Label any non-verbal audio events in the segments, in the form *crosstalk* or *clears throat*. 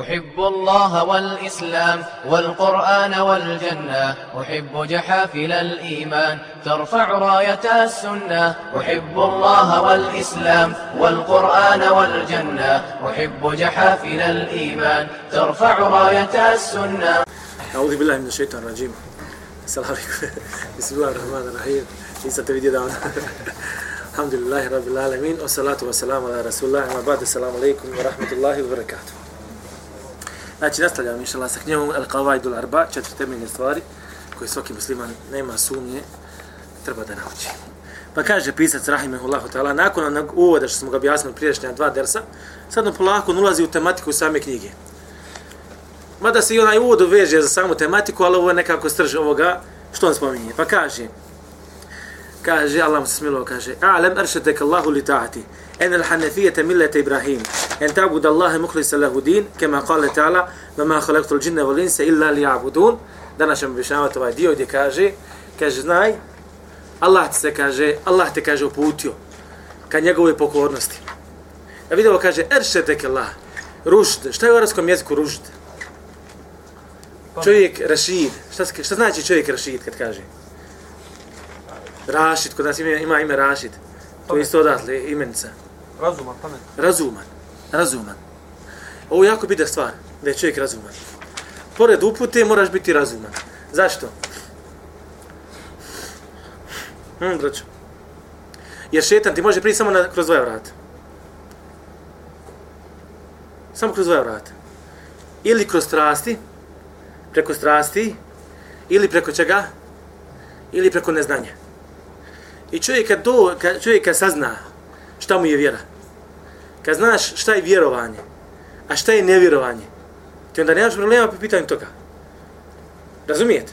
أحب الله والإسلام والقرآن والجنة. أحب جحافل الإيمان ترفع راية السنة. أحب الله والإسلام والقرآن والجنة. أحب جحافل الإيمان ترفع راية السنة. أعوذ بالله من الشيطان الرجيم. السلام عليكم *laughs* بسم الله الرحمن الرحيم. davno. Alhamdulillahi rabbil alamin, wa salatu wa salamu ala rasulullah, wa ba'da salamu alaikum wa rahmatullahi wa barakatuh. Znači, nastavljamo inšallah sa knjegom Al-Qawaidul Arba, četiri temeljne stvari koje svaki musliman nema sumnje treba da nauči. Pa kaže pisac Rahimehullahu ta'ala, nakon onog uvoda što smo ga objasnili priješnja dva dersa, sad nam polako ulazi u tematiku same knjige. Mada se i onaj uvod uveže za samu tematiku, ali ovo je nekako strž ovoga što on spominje. Pa kaže, kaže, Allah mu se smilo, kaže, A'lam aršatek Allahu li ta'ati, en el hanefijete millete Ibrahim, en ta'bud Allahe muhlisa lahu din, kema kale ta'ala, vama halektul džinne volinse illa li a'budun. Danas ćemo objašnjavati ovaj dio gdje kaže, kaže, znaj, Allah ti se kaže, Allah te kaže uputio ka njegove pokornosti. A vidimo kaže, eršetek Allah, rušd, šta je u arabskom jeziku rušd? Čovjek Rašid, šta, šta znači čovjek Rašid kad kaže? Rašid, kod nas ima, ima ime Rašid. To je isto odatle, imenica. Razuman, pametan. Razuman, razuman. Ovo je jako bitna stvar, da je čovjek razuman. Pored upute moraš biti razuman. Zašto? Hm, braću. Jer šetan ti može prići samo na, kroz dvoja vrata. Samo kroz dvoja vrata. Ili kroz strasti, preko strasti, ili preko čega? Ili preko neznanja. I čovjek kad, do, kad čovjek kad sazna šta mu je vjera, kad znaš šta je vjerovanje, a šta je nevjerovanje, ti onda nemaš problema po pitanju toga. Razumijete?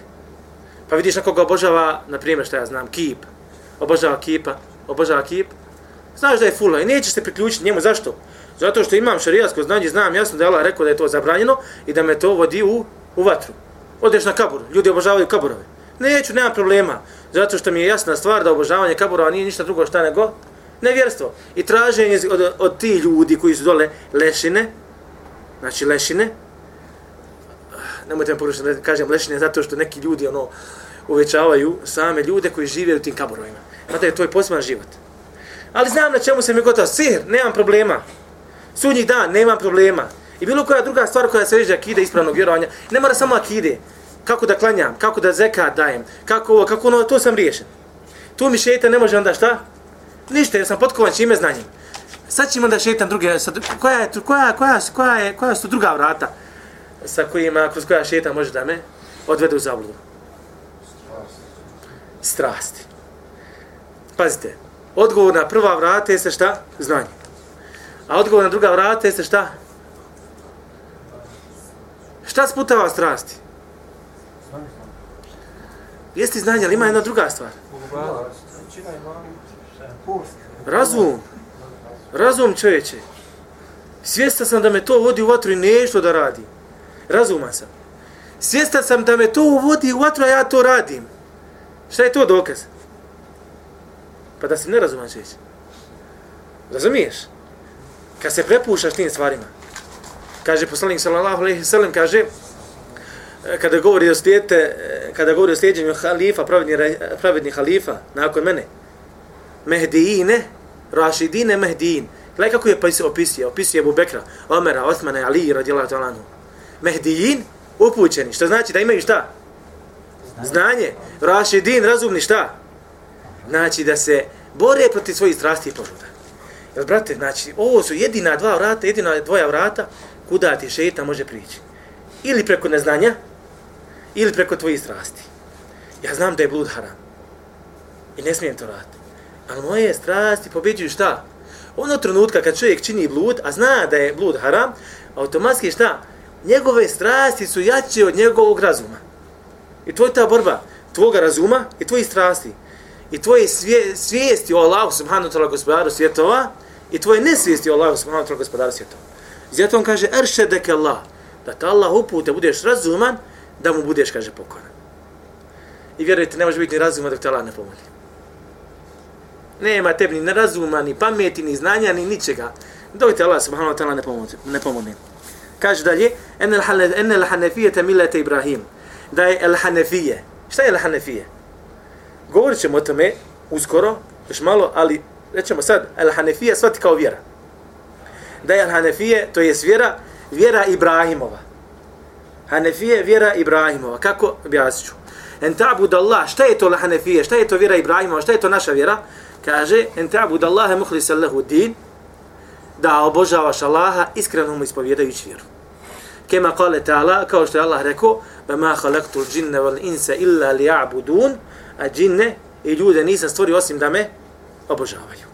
Pa vidiš na koga obožava, na primjer šta ja znam, kip, obožava kipa, obožava kip, znaš da je fula i nećeš se priključiti njemu, zašto? Zato što imam šarijasko znanje, znam jasno da je Allah rekao da je to zabranjeno i da me to vodi u, u vatru. Odeš na kabur, ljudi obožavaju kaburove. Neću, nema problema. Zato što mi je jasna stvar da obožavanje kaburova nije ništa drugo šta nego nevjerstvo. I traženje od, od ti ljudi koji su dole lešine, znači lešine, nemojte me pogrešiti da kažem lešine zato što neki ljudi ono uvećavaju same ljude koji žive u tim kaborovima. Znate, je to je poseban život. Ali znam na čemu se mi gotao. Sihr, nemam problema. Sudnji dan, nemam problema. I bilo koja druga stvar koja se ređe akide ispravnog vjerovanja, ne mora samo akide. Kako da klanjam, kako da zeka dajem, kako ovo, kako ono, to sam riješen. Tu mi šeta ne može onda šta? Ništa, jer sam potkovan čime znanjem. Sad ćemo da šetam druge, sad, koja, je, koja, koja, koja, je, koja su druga vrata sa kojima, kroz koja šeta može da me odvede u zabludu? Strasti. Pazite, odgovor na prva vrata jeste šta? Znanje. A odgovor na druga vrata jeste šta? Šta sputava strasti? Jeste znanje, ali ima jedna druga stvar. Razum. Razum čovječe. Svjestan sam da me to vodi u vatru i nešto da radi. Razuman sam. Svjestan sam da me to vodi u vatru, a ja to radim. Šta je to dokaz? Pa da si nerazuman čovječe. Razumiješ? Kad se prepušaš tim stvarima. Kaže poslanik sallallahu alejhi ve sellem kaže kada govori o slijete, kada govori o slijedjenju halifa, pravedni, pravedni halifa, nakon mene, Mehdijine, Rašidine Mehdijin. Gledaj kako je opisio, opisio Ebu Bekra, Omera, Osmana, Ali, radijallahu ta'ala Mehdijin, upućeni, što znači da imaju šta? Znanje. Rašidin, razumni šta? Znači da se bore protiv svojih strasti i požuda. Jer, brate, znači, ovo su jedina dva vrata, jedina dvoja vrata kuda ti šeita može prići. Ili preko neznanja, ili preko tvojih strasti. Ja znam da je blud haram. I ne smijem to raditi. Ali moje strasti pobjeđuju šta? Ono trenutka kad čovjek čini blud, a zna da je blud haram, automatski šta? Njegove strasti su jače od njegovog razuma. I tvoja ta borba, tvoga razuma i tvojih strasti. I tvoje svije, svijesti o Allahu subhanahu wa ta'ala gospodaru svjetova i tvoje nesvijesti o Allahu subhanahu wa ta'ala gospodaru svjetova. Zato on kaže, eršedek Allah, da te Allah upute, budeš razuman, da mu budeš, kaže, pokoran. I vjerujte, ne može biti ni razuman dok te Allah ne pomoli. Nema tebi ni razuma, ni pameti, ni znanja, ni ničega. Dok te Allah subhanahu wa ta'ala ne pomogne. Ne pomogne. Kaže dalje, ene el te milete Ibrahim. Da je l'hanefije. Šta je l'hanefije? Govorit ćemo o tome uskoro, još malo, ali rećemo sad, l'hanefije svati kao vjera. Da je l'hanefije, to je vjera, vjera Ibrahimova. Hanefije, vjera Ibrahimova. Kako? objasniću? En ta'bud Allah, šta je to l'hanefije, šta je to vjera Ibrahimova, šta je to naša vjera? Kaže, en ta'bud Allahe muhlis lahu din, da obožavaš Allaha iskreno mu ispovjedajući vjeru. Kema kale ta'ala, kao što je Allah rekao, ma halaktu džinne wal insa illa li'abudun, a džinne i ljude nisam stvorio osim da me obožavaju.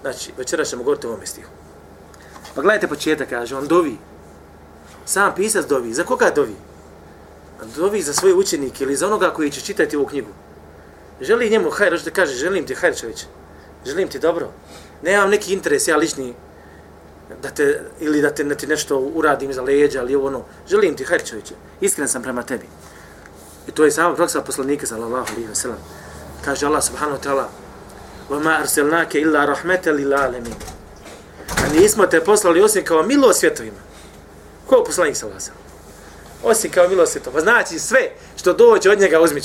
Znači, večera ćemo govoriti o ovom stihu. Pa gledajte početak, kaže, on dovi. Sam pisac dovi. Za koga dovi? Dovi za svoje učenike ili za onoga koji će čitati ovu knjigu. Želi njemu hajr, da kaže, želim ti hajr čovječe. Želim ti dobro. Nemam neki interes, ja lični, da te, ili da te, da ti nešto uradim za leđa, ali ono, želim ti hajr čovječe. Iskren sam prema tebi. I to je samo praksa poslanika, sallallahu alaihi wa sallam. Kaže Allah subhanahu wa ta'ala, وَمَا أَرْسَلْنَاكَ إِلَّا رَحْمَةً لِلْعَالَمِينَ A nismo te poslali osim kao milo svjetovima. Ko poslanik sa vas? Osim kao milosti. Pa znači sve što dođe od njega uzmi.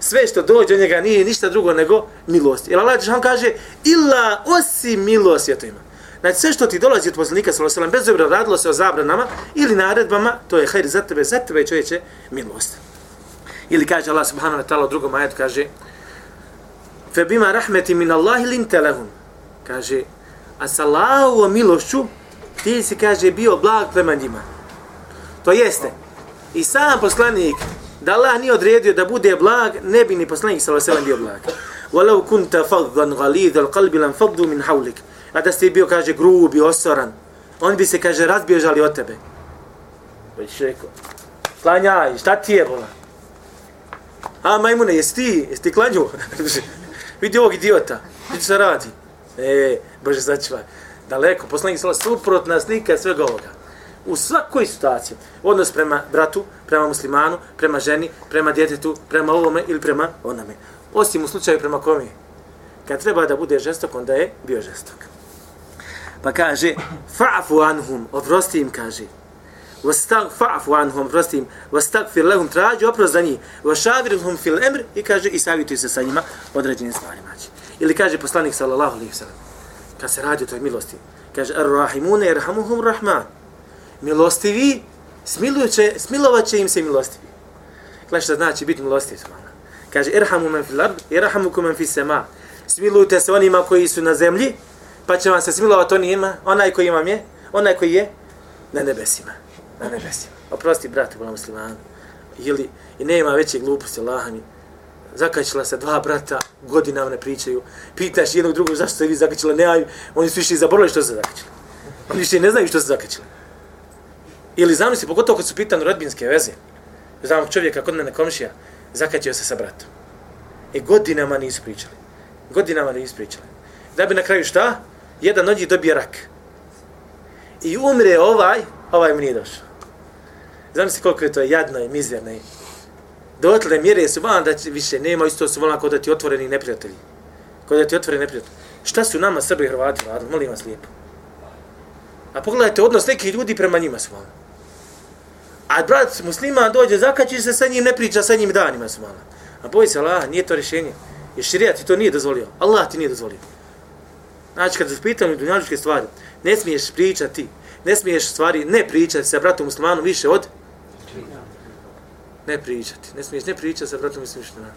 Sve što dođe od njega nije ništa drugo nego milost. Jer Allah on kaže illa osim milo svjetovima. Znači sve što ti dolazi od poslanika sa vas, bez obra radilo se o zabranama ili naredbama, to je hajr za tebe, za tebe čovječe milost. Ili kaže Allah subhanahu wa ta'ala u drugom ajetu kaže fe bima rahmeti min Allahi linte lahum. Kaže, a sa Allahovom milošću ti si, kaže, bio blag prema njima. To jeste, i sam poslanik, da Allah nije odredio da bude blag, ne bi ni poslanik sa Allahovom bio blag. Walau kunta faddan galid al qalbi lan faddu min hawlik. A da ste bio, kaže, grubi, osoran, on bi se, kaže, razbježali od tebe. Već rekao, klanjaj, šta ti je, bola? A, majmune, jesi ti, jesi ti klanju? *laughs* vidi ovog idiota, vidi se radi. E, Bože, sačuvaj. Daleko, poslanik sala suprotna slika svega ovoga. U svakoj situaciji, odnos prema bratu, prema muslimanu, prema ženi, prema djetetu, prema ovome ili prema onome. Osim u slučaju prema kome. Kad treba da bude žestok, onda je bio žestok. Pa kaže, fa'fu anhum, oprosti im, kaže. Fa'fu anhum, oprosti im. Vastag fir lehum, traži oprost za njih. Vašavirhum fil emr, i kaže, i savjetuj se sa njima određenim stvarima. Znači. Ili kaže poslanik sallallahu alaihi sallam, kad se radi o toj milosti, kaže, ar-rahimune irhamuhum rahman. Milostivi, smilujuće, smilovat će im se milostivi. Gledaj što znači biti milostiv. Kaže, irhamu men fil ard, irhamuku men fil sema. Smilujte se onima koji su na zemlji, pa će vam se smilovat onima, onaj koji imam je, onaj koji je na nebesima. Na nebesima. Oprosti, brate, vola muslimanu. Ili, i nema veće gluposti, Allah mi, zakačila se dva brata, godinama ne pričaju. Pitaš jednog drugog zašto se vi zakačila, ne, oni su više zaboravili što se zakačila. Oni više ne znaju što se zakačila. Ili zamisli, se, pogotovo kad su pitan rodbinske veze, znam čovjeka kod mene komšija, zakačio se sa bratom. I godinama nisu pričali. Godinama nisu pričali. Da bi na kraju šta? Jedan od njih dobije rak. I umre ovaj, ovaj mu nije došao. Znam se koliko je to jadno i mizerno i dotle mjere su van da više nema isto su volna kod da ti otvoreni neprijatelji. Kod da ti otvoreni neprijatelji. Šta su nama Srbi i Hrvati radili? Molim vas lijepo. A pogledajte odnos nekih ljudi prema njima su volna. A brat musliman dođe, zakači se sa njim, ne priča sa njim danima su. A boj se Allah, nije to rješenje. Jer širija ti to nije dozvolio. Allah ti nije dozvolio. Znači, kad se pitali dunjaličke stvari, ne smiješ pričati, ne smiješ stvari ne pričati sa bratom muslimanom više od ne pričati. Ne smiješ ne pričati sa bratom muslimanom.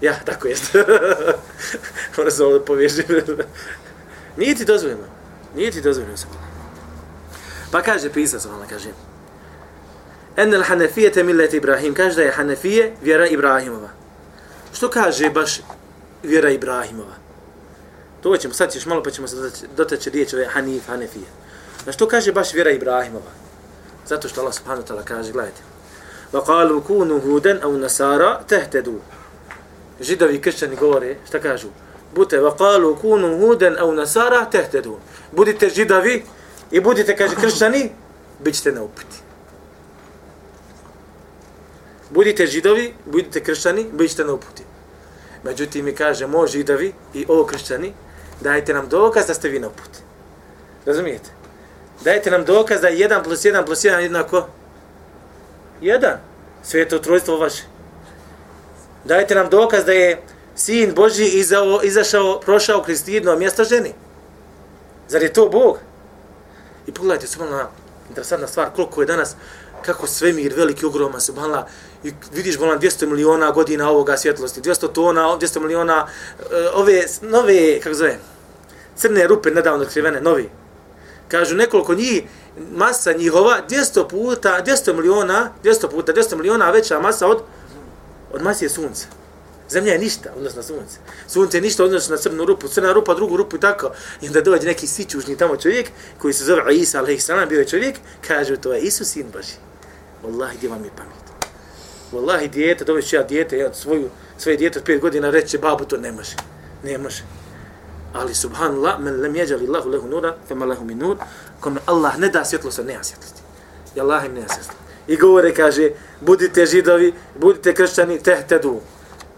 Ja, tako jeste. Mora *laughs* ono se ovo povježiti. *laughs* Nije ti dozvoljeno. Nije ti dozvoljeno. Pa kaže pisac, ona kaže En al hanefije millet Ibrahim. Kaže da je hanefije vjera Ibrahimova. Što kaže baš vjera Ibrahimova? To ćemo, sad ćeš malo pa ćemo se dotaći riječ ove hanif, hanefije. Na što kaže baš vjera Ibrahimova? Zato što Allah subhanahu wa ta'ala kaže, gledajte, وقالوا كونوا هودا او نصارى تهتدوا židovi kršćani govore, šta kažu? Bute, وقالوا كونوا هودا او نصارى تهتدوا Budite židovi i budite, kaže, kršćani, bit ćete na uputi. Budite židovi, budite kršćani, budite na uputi. Međutim, mi kaže, mo židovi i o kršćani, dajte nam dokaz da ste vi na uputi. Razumijete? Dajte nam dokaz da je 1 plus 1 plus 1 jednako 1. Sveto trojstvo vaše. Dajte nam dokaz da je sin Boži izao, izašao, prošao kroz mjesto ženi. Zar je to Bog? I pogledajte, subhanallah, interesantna stvar, koliko je danas, kako svemir veliki, ogroman, subhanallah, i vidiš volan 200 miliona godina ovoga svjetlosti, 200 tona, 200 miliona, eh, ove nove, kako zove, crne rupe nedavno otkrivene, novi. Kažu nekoliko njih, masa njihova, 200 puta, 200 miliona, 200 puta, 200 miliona veća masa od, od masije sunca. Zemlja je ništa, odnosno na sunce. Sunce je ništa, odnosno na crnu rupu, crna rupa, drugu rupu i tako. I onda dođe neki sićužni tamo čovjek, koji se zove Isa, alaihissalam, bio je čovjek, kaže to je Isus, sin Boži. Wallahi, gdje vam je pamet? Wallahi, dijete, doveći ću ja dijete, ja svoju, svoje dijete od pet godina reće, babu, to ne može. Ne može. Ali, subhanallah, men lem jeđali Allahu lehu nura, fema lehu min nur, kome Allah ne da svjetlost, ne da svjetlosti. I Allah im ne da. I govore, kaže, budite židovi, budite kršćani, tehtedu.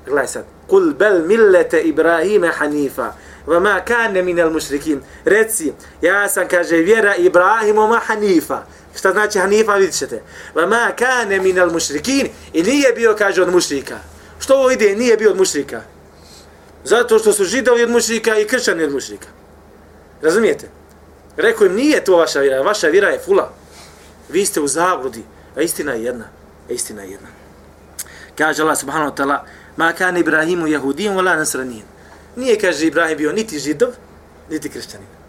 Gledaj sad. Kul bel millete Ibrahime hanifa. Va ma kane minel mušrikin. Reci, ja sam, kaže, vjera Ibrahimoma hanifa. Šta znači hanifa, vidit ćete. Va ma kane minel mušrikin. I nije bio, kaže, od mušrika. Što ovo ide, nije bio od mušrika. Zato što su židovi od mušrika i kršćani od mušrika. Razumijete? Rekao im, nije to vaša vjera, vaša vjera je fula. Vi ste u zabludi, a istina je jedna. A istina je jedna. Kaže Allah subhanahu wa ta'ala, ma kan Ibrahimu jehudijem, wala nasranijem. Nije, kaže Ibrahim, bio niti židov, niti kršćanin.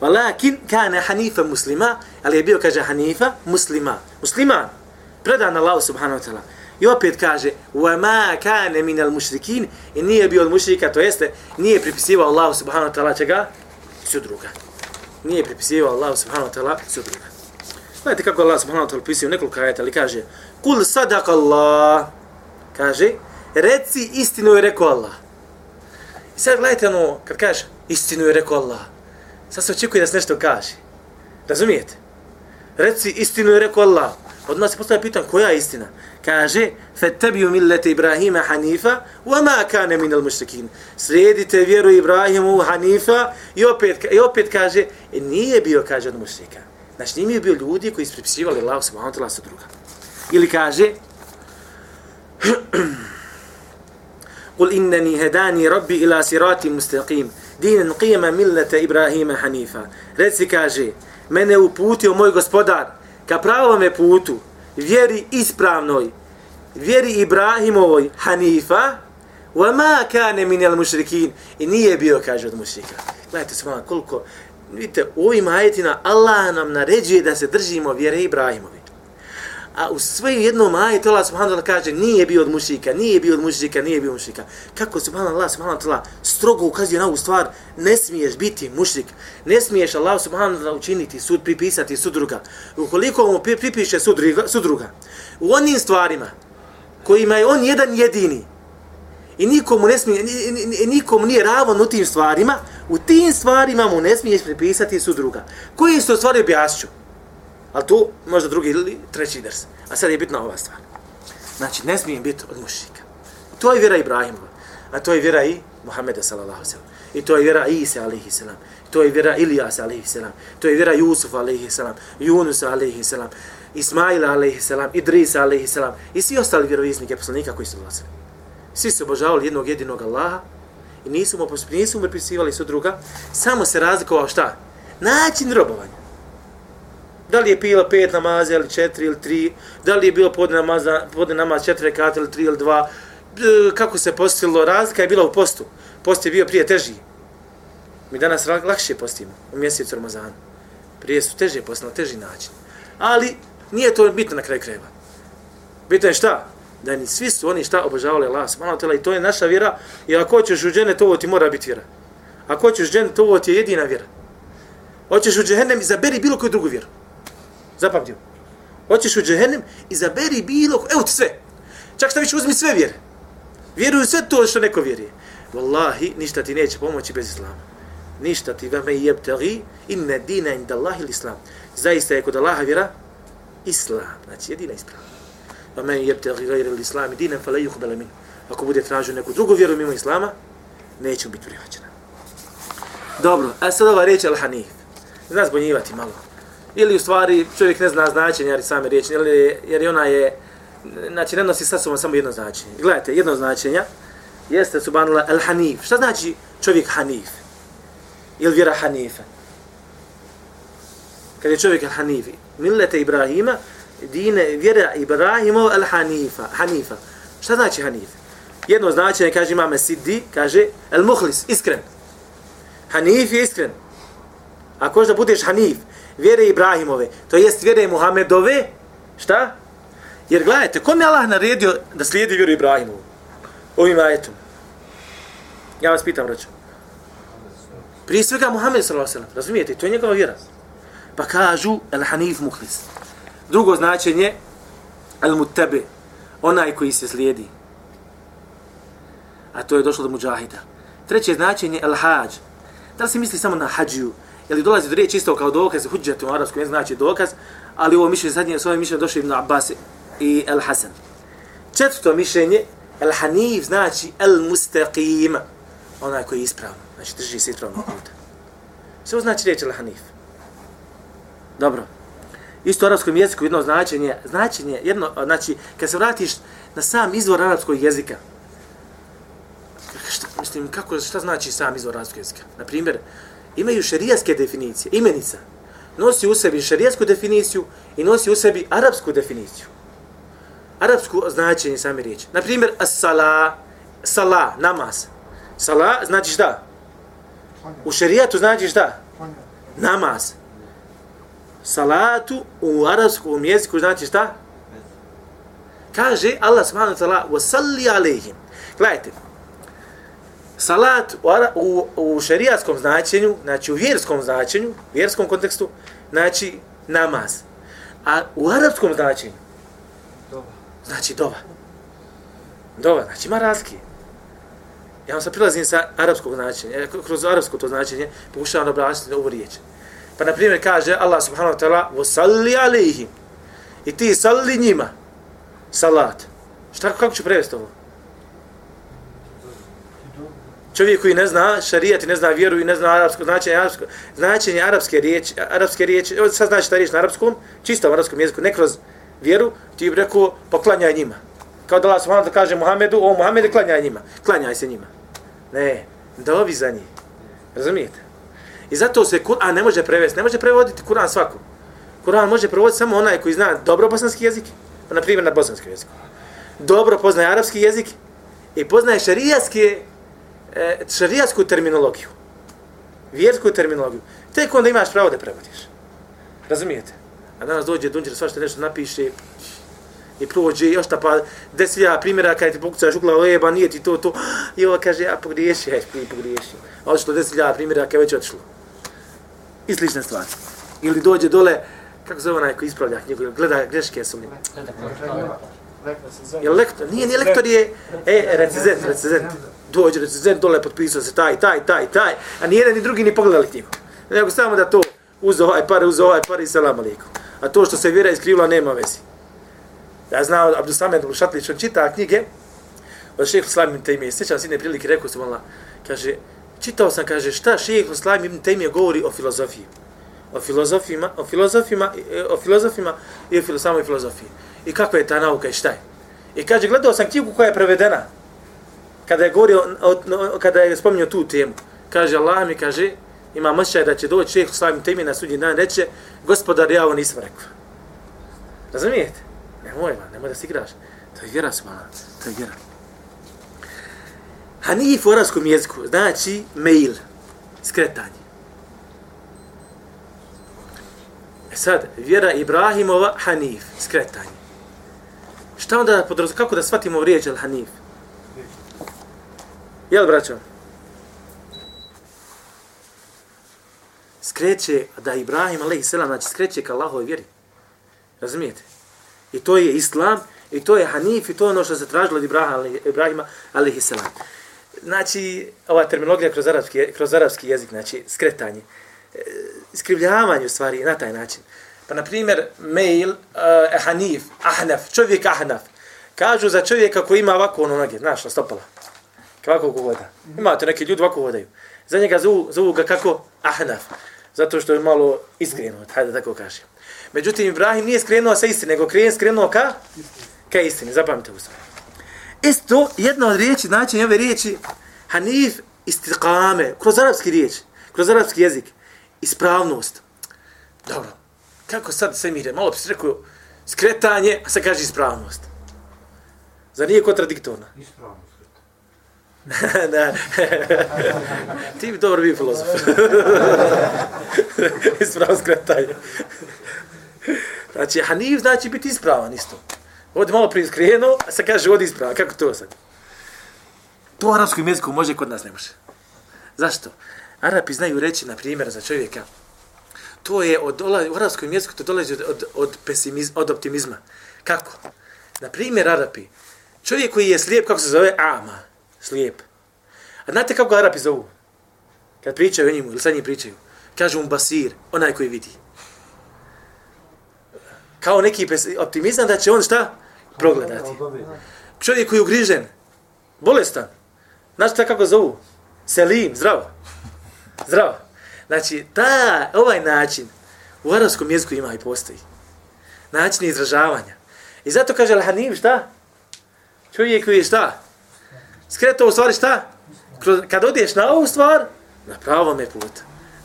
Walakin kana hanifa muslima, ali je bio, kaže, hanifa muslima. Musliman. Predan Allahu subhanahu wa ta'ala. I opet kaže, wa ma kana min al mushrikin, i nije bio od mušrika, to jeste, nije pripisivao Allahu subhanahu wa ta'ala čega? Sudruga. Nije pripisivao Allahu subhanahu wa ta'ala sudruga. Znate kako Allah subhanahu wa ta'ala pripisio nekoliko ajeta, ali kaže, kul sadak Allah, kaže, reci istinu je rekao Allah. I sad gledajte ono, kad kaže, istinu je rekao Allah, sad se očekuje da se nešto kaže. Razumijete? Reci istinu je rekao Allah. Od nas se postavlja pitan, koja je istina? Kaže, fettabiju millete Ibrahima Hanifa, wa ma kane minal mušrikin. Slijedite vjeru Ibrahimu Hanifa i opet, i opet kaže, e, nije bio, kaže, od mušrika. Znači, nije bio ljudi koji su pripisivali Allah subhanahu wa ta'ala sa druga. Ili kaže, قل إنني هداني ربي إلى صراط مستقيم dinen qijema millete Ibrahima Hanifa. Reci, kaže, mene uputio moj gospodar ka pravome putu, vjeri ispravnoj, vjeri Ibrahimovoj Hanifa, wa ma kane minel mušrikin, i nije bio, kaže, od mušrika. Gledajte se koliko, vidite, u ovim ajetina Allah nam naređuje da se držimo vjere Ibrahimovi a u svojim jednom ajetu Allah subhanahu wa ta'ala kaže nije bio od mušika, nije bio od mušika, nije bio od mušika. Kako subhanahu Allah subhanahu wa ta'ala strogo ukazuje na ovu stvar, ne smiješ biti mušik, ne smiješ Allah subhanahu wa ta'ala učiniti sud, pripisati sudruga. Ukoliko mu pripiše sudruga, sudruga, u onim stvarima kojima je on jedan jedini, i nikomu, ne smije, nikomu nije ravan u tim stvarima, u tim stvarima mu ne smiješ pripisati sudruga. Koji su stvari objasnju? Ali tu možda drugi ili treći ders. A sad je bitna ova stvar. Znači, ne smijem biti od mušika. To je vjera Ibrahimova. A to je vjera i Muhammeda sallallahu sallam. I to je vjera Isa alaihi sallam. To je vjera Ilijas alaihi sallam. To je vjera Jusufa alaihi sallam. Yunus alaihi sallam. Ismaila alaihi sallam. Idris alaihi sallam. I svi ostali vjeroviznike poslanika koji su dolazili. Svi su obožavali jednog jedinog Allaha i nisu mu, nisu mu pripisivali su druga. Samo se razlikovao šta? Način robovanja. Da li je pila pet namaza ili četiri ili tri, da li je bilo podne, namaza, podne namaz četiri rekata ili tri ili dva, e, kako se postilo, razlika je bila u postu. Post je bio prije teži. Mi danas lakše postimo u mjesecu Ramazana. Prije su teže post na teži način. Ali nije to bitno na kraju krajeva. Bitno je šta? Da ni svi su oni šta obožavali Allah subhanahu wa ta'ala i to je naša vjera i ako hoćeš u džene to ovo ti mora biti vjera. Ako hoćeš u džene to ovo ti je jedina vjera. Hoćeš u džehennem izaberi bilo koju drugu vjeru. Zapamtio. Hoćeš u džehennem, izaberi bilo, evo ti sve. Čak šta više uzmi sve vjere. Vjeruju sve to što neko vjeruje. Wallahi, ništa ti neće pomoći bez islama. Ništa ti vame jebtagi inne dina inda Allahi islam. Zaista je kod Allaha vjera islam. Znači, jedina islam. Vame jebtagi gajre l'islam dina fale yuhbala min. Ako bude tražio neku drugu vjeru mimo islama, neće biti prihvaćena. Dobro, a sad ova riječ al-hanif. zna zbunjivati malo. Ili u stvari čovjek ne zna značenje, ali same riječi, ili, jer ona je, znači ne nosi sa sobom samo jedno značenje. Gledajte, jedno značenje jeste subhanallah al-hanif. Šta znači čovjek hanif? Ili vjera hanifa? Kad je čovjek al-hanifi, millete Ibrahima, dine, vjera Ibrahimov al-hanifa. Hanifa. Šta znači hanif? Jedno značenje, kaže imame Siddi, kaže al-muhlis, iskren. Hanif je iskren. Ako da budeš hanif, vjere Ibrahimove, to jest vjere Muhammedove, šta? Jer gledajte, kom je Allah naredio da slijedi vjeru Ibrahimovu? Ovim ajetom. Ja vas pitam, roću. Prije svega Muhammed sallallahu alejhi razumijete, to je njegova vjera. Pa kažu el hanif muhlis. Drugo značenje el muttabi, onaj koji se slijedi. A to je došlo do muđahida. Treće značenje el hađ. Da li se misli samo na hađiju? Ili dolazi do riječi isto kao dokaz, huđati u arabskom znači dokaz, ali ovo mišljenje zadnje, svoje mišljenje došlo Ibn Abbas i El Hasan. Četvrto mišljenje, El Hanif znači El Mustaqim, onaj koji je ispravno, znači drži se ispravno puta. Sve znači riječ El Hanif. Dobro. Isto u arabskom jeziku jedno značenje, značenje, jedno, znači, kad se vratiš na sam izvor arapskog jezika, šta, mislim, kako, šta znači sam izvor arapskog jezika? Na primjer, imaju šerijaske definicije, imenica. Nosi u sebi šerijatsku definiciju i nosi u sebi arapsku definiciju. Arapsku značenje same riječi. Naprimjer, as-sala, sala, namaz. Sala znači šta? U šerijatu znači šta? Namaz. Salatu u arapskom jeziku znači šta? Kaže Allah subhanahu wa ta'ala, "Wa salli alayhim." Gledajte, Salat u, u, u šerijatskom značenju, znači u vjerskom značenju, vjerskom kontekstu, znači namaz. A u arapskom značenju, dova. znači dova. Dova, znači ima razlike. Ja vam sad prilazim sa arapskog značenja, e, kroz arapsko to značenje, pokušavam da obrašiti ovu riječ. Pa na primjer kaže Allah subhanahu wa ta'ala, vosalli alihim, i ti salli njima, salat. Šta, kako ću prevesti ovo? Čovjek koji ne zna šarijat i ne zna vjeru i ne zna arapsko značenje, arapsko, značenje arapske riječi, arapske riječi, evo sad znači ta riječ na arapskom, čistom arapskom jeziku, ne kroz vjeru, ti bi rekao, poklanjaj njima. Kao da Allah subhanahu da kaže Muhammedu, o Muhammede, klanjaj njima, klanjaj se njima. Ne, dovi za njih. Razumijete? I zato se Kur'an ne može prevesti, ne može prevoditi Kur'an svako. Kur'an može prevoditi samo onaj koji zna dobro bosanski jezik, na primjer na bosanskom jeziku. Dobro poznaje arapski jezik i poznaje šarijatske e, šarijasku terminologiju, vjersku terminologiju, tek onda imaš pravo da prevodiš. Razumijete? A danas dođe Dunđer, svašta nešto napiše i prođe još ta pa desilja primjera kada ti pokucaš ugla leba, nije ti to, to, *gasps* i ovo kaže, ja pogriješi, ja pogriješi. A odšlo desilja primjera kada već odšlo. I slične stvari. Ili dođe dole, kako zove onaj ko ispravlja knjigu, gleda greške su mi. Jel lektor? Nije, nije lektor, je e, recizent, recizent dođe recizent, dole potpisao se taj, taj, taj, taj, a ni jedan ni drugi ni pogledali knjigu. Nego samo da to uzo ovaj par, uzo ovaj par i selam alaikum. A to što se vjera iskrivila nema vezi. Ja znam, Abdusamed Lušatlić, on čita knjige od šeha Islam ibn Taymiye. Sjećam se jedne prilike, rekao sam Allah, kaže, čitao sam, kaže, šta šeha Islam ibn Taymiye govori o filozofiji. O filozofima, o filozofima, e, o filozofima i o samoj filozofiji. I kakva je ta nauka i šta je. I kaže, gledao sam knjigu koja je prevedena, kada je govorio, kada je spominio tu temu, kaže Allah mi kaže, ima osjećaj da će doći šeheh slavim temi na sudnji dan, reće, gospodar, ja ovo nisam rekao. Razumijete? Nemoj, man, nemoj da si igraš. To je vjera smala, to je vjera. Hanif u arabskom jeziku znači mail, skretanje. E sad, vjera Ibrahimova, Hanif, skretanje. Šta onda, kako da shvatimo riječ al-Hanif? Jel, braćo? Skreće da Ibrahim, alaih selam, znači skreće ka Allahove vjeri. Razumijete? I to je Islam, i to je Hanif, i to je ono što se tražilo od Ibrahima, Ibrahima selam. Znači, ova terminologija kroz arapski, kroz arapski jezik, znači skretanje, e, iskrivljavanje u stvari na taj način. Pa, na primjer, mail, uh, Hanif, Ahnaf, čovjek Ahnaf, kažu za čovjeka koji ima ovako ono noge, znaš, stopala kako ko voda. Imate neki ljudi ovako vodaju. Za njega zovu, zovu ga kako? Ahnaf. Zato što je malo iskreno, hajde da tako kažem. Međutim, Ibrahim nije skrenuo sa istine, nego krijen skrenuo ka? Ka istini, zapamite u. Isto, jedna od riječi, znači ove riječi, Hanif istiqame, kroz arapski riječ, kroz arapski jezik, ispravnost. Dobro, kako sad sve mire, malo se rekao, skretanje, a sad kaže ispravnost. Zar nije kontradiktorna? Ispravno *laughs* da. *laughs* Ti bi dobro bio filozof. *laughs* Ispravno skretanje. Znači, Hanif znači biti ispravan isto. Ovdje malo prije skrenuo, a sad kaže ovdje ispravan. Kako to sad? To u arabskom jeziku može, kod nas ne može. Zašto? Arapi znaju reći, na primjer, za čovjeka, to je od, u arapskom jeziku to dolazi od, od, od, pesimizma, od optimizma. Kako? Na primjer, Arapi, čovjek koji je slijep, kako se zove? Ama, slijep. A znate kako Arapi zovu? Kad pričaju o njemu, ili sad njih pričaju, kažu mu Basir, onaj koji vidi. Kao neki optimizam da će on šta? Progledati. Čovjek koji je ugrižen, bolestan, Znaš kako zovu? Selim, zdravo. Zdravo. Znači, ta, ovaj način u arabskom jeziku ima i postoji. Način izražavanja. I zato kaže Al-Hanif šta? Čovjek koji je šta? Skreto u stvari šta? Kad odiješ na ovu stvar, na pravom je put.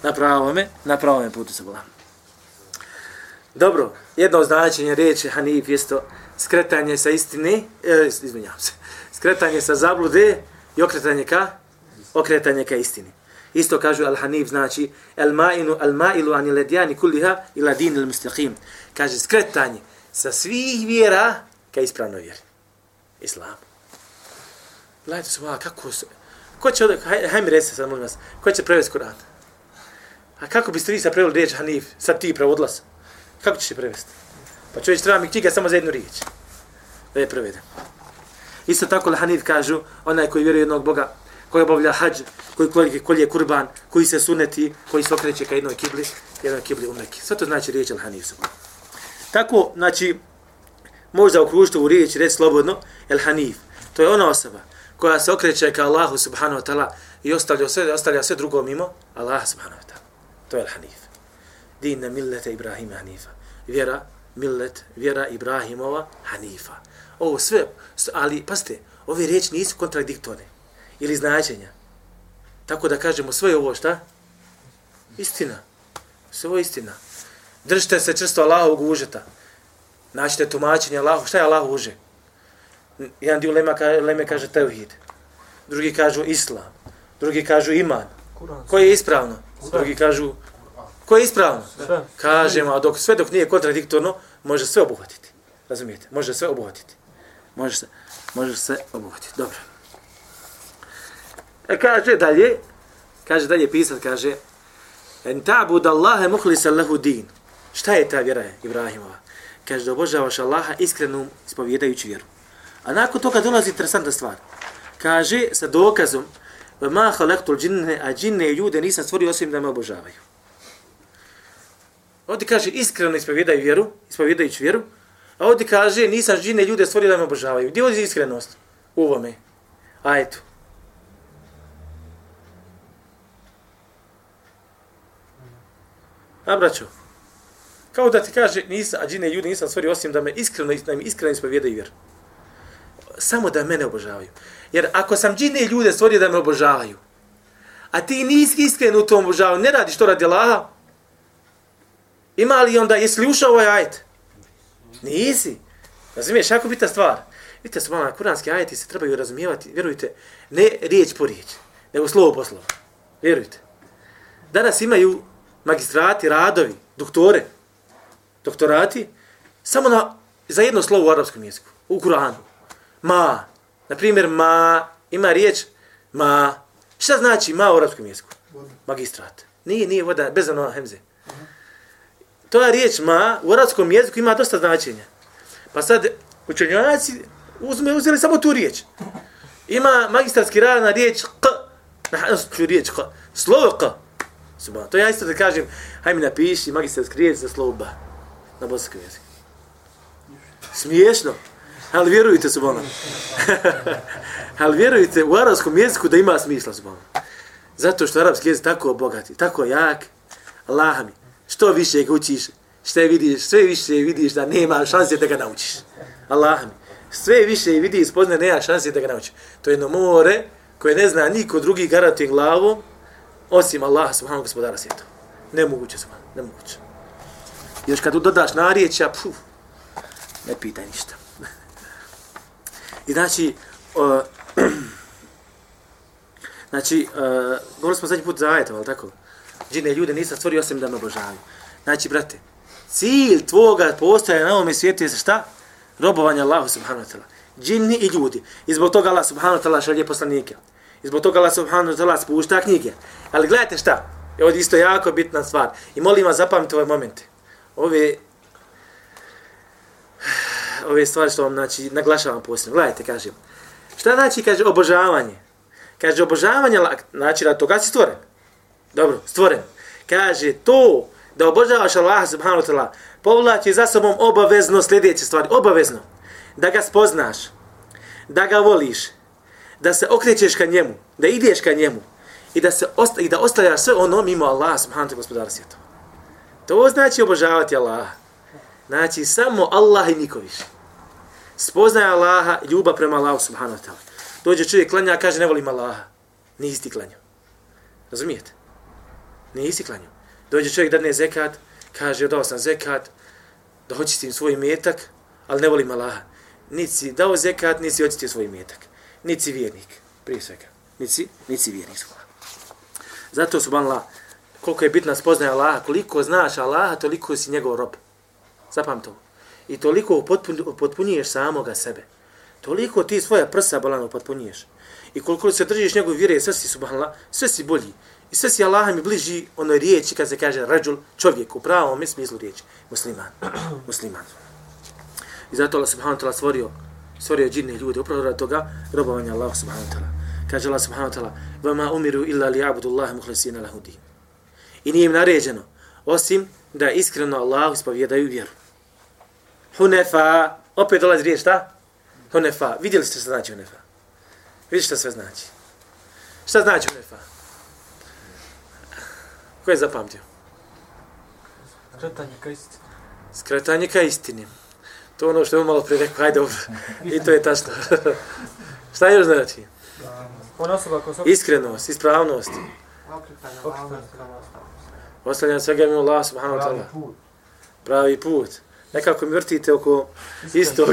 Na pravom je, na pravom je putu se bolam. Dobro, jedno značenje riječi Hanif je skretanje sa istine, e, izvinjavam se, skretanje sa zablude, i okretanje ka? Okretanje ka istini. Isto kažu Al-Hanif, znači Al-Ma'inu, Al-Ma'ilu ani ledjani kulliha ila din il-mustaqim. Kaže skretanje sa svih vjera ka ispravnoj vjeri. Islam. Gledajte se, kako se... Ko će ovdje, haj, haj mi resi sad, molim vas, ko će prevesti Kur'an? A kako biste vi sad preveli riječ Hanif, sad ti prevodlas? Kako ćeš je prevesti? Pa čovječ, treba mi knjiga samo za jednu riječ. Da je prevedem. Isto tako Hanif kažu, onaj koji vjeruje jednog Boga, koji obavlja hađ, koji kolje, kolje kurban, koji se suneti, koji se okreće ka jednoj kibli, jednoj kibli u Mekke. Sve to znači riječ Al-Hanif. Tako, znači, možda okružiti u riječ, reći slobodno, El-Hanif. To je ona osoba koja se okreće ka Allahu subhanahu wa ta'ala i ostavlja sve, ostavlja sve drugo mimo Allah subhanahu wa ta'ala. To je El-Hanif. Din na millete Ibrahima Hanifa. Vjera, millet, vjera Ibrahimova Hanifa ovo sve, ali pazite, ove riječi nisu kontradiktorne ili značenja. Tako da kažemo sve ovo šta? Istina. Sve ovo istina. Držite se često Allahovog užeta. Naćite tumačenje Allahu. Šta je Allah uže? Jedan dio lema, leme kaže tevhid. Drugi kažu islam. Drugi kažu iman. Koje je ispravno? Drugi kažu Koje je ispravno? Kažemo, a dok, sve dok nije kontradiktorno, može sve obuhvatiti. Razumijete? Može sve obuhvatiti može se, može se obuhvatiti. Dobro. E kaže dalje, kaže dalje pisat, kaže En ta'bud Allahe muhlisa lahu din. Šta je ta vjera Ibrahimova? Kaže da obožavaš Allaha iskrenu ispovjedajući vjeru. A nakon toga dolazi interesantna stvar. Kaže sa dokazom ma khalaqtul džinne, a džinne i ljude nisam stvorio osim da me obožavaju. Ovdje kaže iskreno ispovjedaju vjeru, ispovjedajući vjeru, A ovdje kaže, nisam žine ljude stvorio da me obožavaju. Gdje je iskrenost u ovome? A eto. A braćo, kao da ti kaže, nisam, a džine ljudi nisam stvorio osim da me iskreno, da mi iskreno i vjer. Samo da mene obožavaju. Jer ako sam džine ljude stvorio da me obožavaju, a ti nisi iskren u tom obožavanju, ne radiš to radi Allaha, ima li onda, jesi li ušao ovaj ajet? Nisi. Razumiješ, jako bita stvar. Vidite, su malo, kuranski ajeti se trebaju razumijevati, vjerujte, ne riječ po riječ, nego slovo po slovo. Vjerujte. Danas imaju magistrati, radovi, doktore, doktorati, samo na, za jedno slovo u arapskom jeziku, u Kuranu. Ma. Na primjer, ma, ima riječ ma. Šta znači ma u arapskom jeziku? Magistrat. Nije, nije voda, bez ono hemze. To je riječ ma u arabskom jeziku ima dosta značenja. Pa sad učenjaci uzme, uzeli samo tu riječ. Ima magistarski rad na riječ k, na hansku riječ k, slovo k. Subhan. To ja isto da kažem, haj mi napiši magistarski riječ za slovo ba na bosanskom jeziku. Smiješno. Ali vjerujte, subhano. *laughs* Ali vjerujte u arabskom jeziku da ima smisla, subhano. Zato što arapski jezik tako bogati, tako jak, Allah mi, što više ga učiš, što vidiš, sve više vidiš da nema šanse da ga naučiš. Allah mi, sve više vidi i spozne, nema šanse da ga naučiš. To je jedno more koje ne zna niko drugi garantuje glavom, osim Allaha subhanahu gospodara svijeta. Nemoguće se, nemoguće. Još kad dodaš narjeća, puf, ne pitaj ništa. *laughs* I znači, uh, *clears throat* znači, uh, govorili smo zadnji put za ajetom, ali tako? Džine ljude nisam stvorio osim da me obožavaju. Znači, brate, cilj tvoga postoja na ovome svijetu je šta? Robovanje Allahu subhanahu wa ta'ala. Džini i ljudi. I zbog toga Allah subhanahu wa ta'ala šalje poslanike. I zbog toga Allah subhanahu wa ta'ala spušta knjige. Ali gledajte šta? Je ovdje isto jako bitna stvar. I molim vas zapamite ove momente. Ove ove stvari što vam znači, naglašavam posebno. Gledajte, kažem. Šta znači, kaže, obožavanje? Kaže, obožavanje, znači, da toga si stvoren. Dobro, stvoren. Kaže, to da obožavaš Allah subhanahu wa ta'ala povlači za sobom obavezno sljedeće stvari. Obavezno. Da ga spoznaš. Da ga voliš. Da se okrećeš ka njemu. Da ideš ka njemu. I da, se osta, i da ostavljaš sve ono mimo Allaha subhanahu wa gospodara svijeta. To znači obožavati Allaha. Znači, samo Allah i niko više. Spoznaje Allaha, ljubav prema Allahu subhanahu wa ta'ala. Dođe čovjek klanja, kaže ne volim Allaha. Nisi ti klanjao. Razumijete? Nisi klanjao. Dođe čovjek da ne zekat, kaže dao sam zekat, da hoćistim svoj metak, ali ne volim Allaha. Nici dao zekat, nici hoćistio svoj metak. Nici vjernik, prije svega. Nici, nici vjernik svoja. Zato subhanallah, koliko je bitna spoznaja Allaha, koliko znaš Allaha, toliko si njegov rob. Zapam to. I toliko potpunjuješ samoga sebe. Toliko ti svoja prsa bolano potpunjuješ. I koliko se držiš njegove vjere, sve si subhanallah, sve si bolji. I sve si Allaha mi bliži onoj riječi kad se kaže rađul, čovjek u pravom smislu riječi. Musliman. *clears throat* Musliman. I zato Allah subhanahu ta'ala stvorio, stvorio džinne ljude, upravo rad toga, robovanja Allah subhanahu ta'ala. Kaže Allah subhanahu ta'ala, vama umiru illa li abudu Allahe muhlisina lahudi. I nije im naređeno, osim da iskreno Allah ispovjedaju vjeru. Hunefa, opet dolazi riječ, šta? Hunefa, vidjeli ste što znači Hunefa? Vidite što sve znači? Šta znači Hunefa? Ko je zapamtio? Skretanje ka istini. Skretanje ka istini. To ono što je malo prije rekao, hajde dobro. I to je tačno. *laughs* šta još znači? Iskrenost, ispravnost. Ostavljam svega mimo Allah subhanahu wa ta'ala. Pravi put. Nekako mi vrtite oko istog.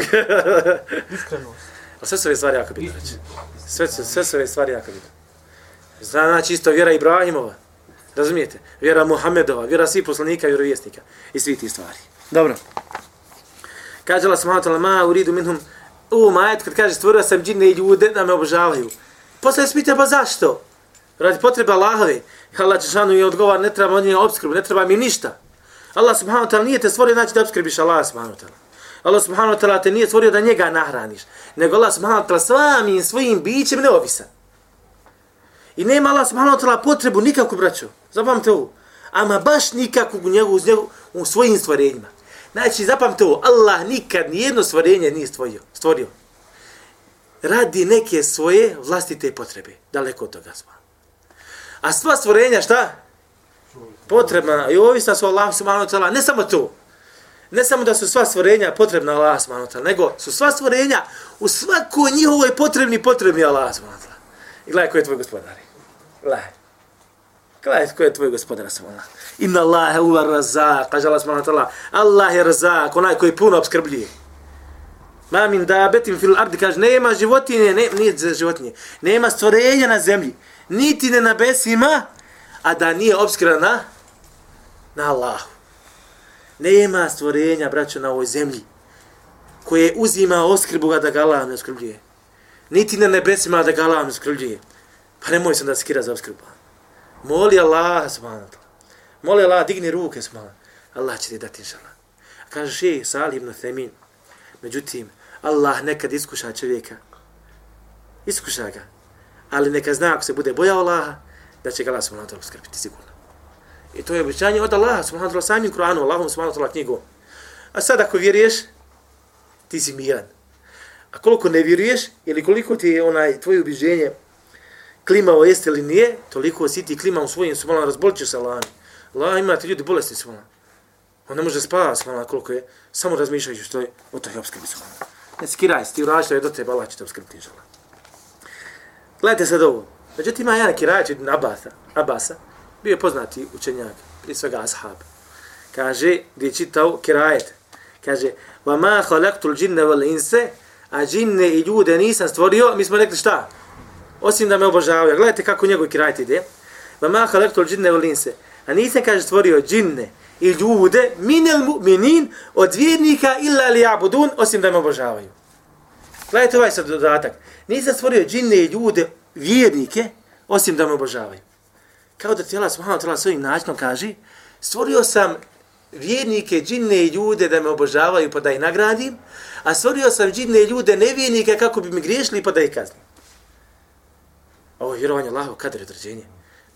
*laughs* Iskrenost. A sve su ove stvari jako bitne. Znači. Sve, su, sve su ove stvari jako bitne. Znači isto vjera Ibrahimova. Razumijete? Vjera Muhammedova, vjera svih poslanika i vjerovjesnika. I svi ti stvari. Dobro. Kaže Allah subhanahu wa ta'ala, ma uridu minhum, u majet, kad kaže stvorio sam džine i ljude da me obožavaju. Poslije se pita, pa zašto? Radi potrebe Allahove. Allah Češanu je odgovar, ne treba od nje obskrbu, ne treba mi ništa. Allah subhanahu wa ta'ala nije te stvorio znači da obskrbiš Allah subhanahu wa ta'ala. Allah subhanahu wa ta'ala te nije stvorio da njega nahraniš. Nego Allah subhanahu wa ta'ala svamim svojim bićem neovisan. I nema Allah subhanahu wa ta'ala potrebu nikakvu braću. Zapamte ovo. Ama baš nikakvu u njegu, njegu, u svojim stvorenjima. Znači, zapamte ovo. Allah nikad nijedno stvorenje nije stvorio. stvorio. Radi neke svoje vlastite potrebe. Daleko od toga smo. A sva stvorenja šta? Potrebna. I ovisna su Allah subhanahu ta'ala. Ne samo to. Ne samo da su sva stvorenja potrebna Allah subhanahu ta'ala. Nego su sva stvorenja u svakoj njihovoj potrebni potrebni Allah subhanahu ta'ala. I gledaj ko je tvoj gospodar. Gledaj. Gledaj ko je tvoj gospodar, Allah. Inna Allahe uva razak, kaže Allah subhanahu wa ta'ala. Allah je razak, onaj koji puno obskrbljuje. Ma min da betim fil ardi, kaže, nema životinje, ne, nije životinje, nema stvorenja na zemlji, niti ne na besima, a da nije obskrana na, na Allahu. Nema stvorenja, braćo, na ovoj zemlji, koje uzima oskrbu da ga Allah ne oskrbljuje. Niti na nebesima da ga Allah ne oskrbljuje. Pa nemoj sam da skira za obskrbu. Moli Allah, subhanahu Moli Allah, digni ruke, subhanahu Allah će ti dati inšala. A kaže še, Salih ibn Themin, međutim, Allah nekad iskuša čovjeka. Iskuša ga. Ali neka zna ako se bude bojao Allaha, da će ga Allah subhanahu wa ta'ala skrbiti sigurno. I to je običanje od Allaha subhanahu wa ta'ala samim Kur'anu, Allahom subhanahu wa ta'ala knjigom. A sad ako vjeruješ, ti si miran. A koliko ne vjeruješ, ili koliko ti je onaj tvoje ubiženje klimao jeste ili nije, toliko si ti klima u svojim subhanahu razbolit ćeš se Allahom. La, imate ljudi bolesti su vam. On ne može spavati s vama koliko je, samo razmišljajući što je, o toj obskrbi s vama. Ne skiraj se, ti uraži što je do tebe, Allah će te obskrbiti žala. Gledajte sad ovo. Međutim, ima jedan kirajač od Abasa, Abasa, bio je poznati učenjak, prije svega ashab. Kaže, gdje je čitao kirajet, kaže, va ma الْجِنَّ džinne a džinne i ljude nisam stvorio, mi smo rekli šta? Osim da me obožavaju. Gledajte kako njegov kirajet ide. Va ma الْجِنَّ džinne a nisam, kaže, stvorio džinne i ljude, minel mu'minin, od vjernika illa li abudun, osim da me obožavaju. Gledajte ovaj sad dodatak. Nisam stvorio džinne i ljude, vjernike, osim da me obožavaju. Kao da ti Allah subhanahu ta'ala svojim načinom kaže, stvorio sam vjernike, džinne i ljude da me obožavaju pa da ih nagradim, a stvorio sam džinne i ljude nevjernike kako bi mi griješili pa da ih kaznim. Ovo je vjerovanje Allahov kadre određenje.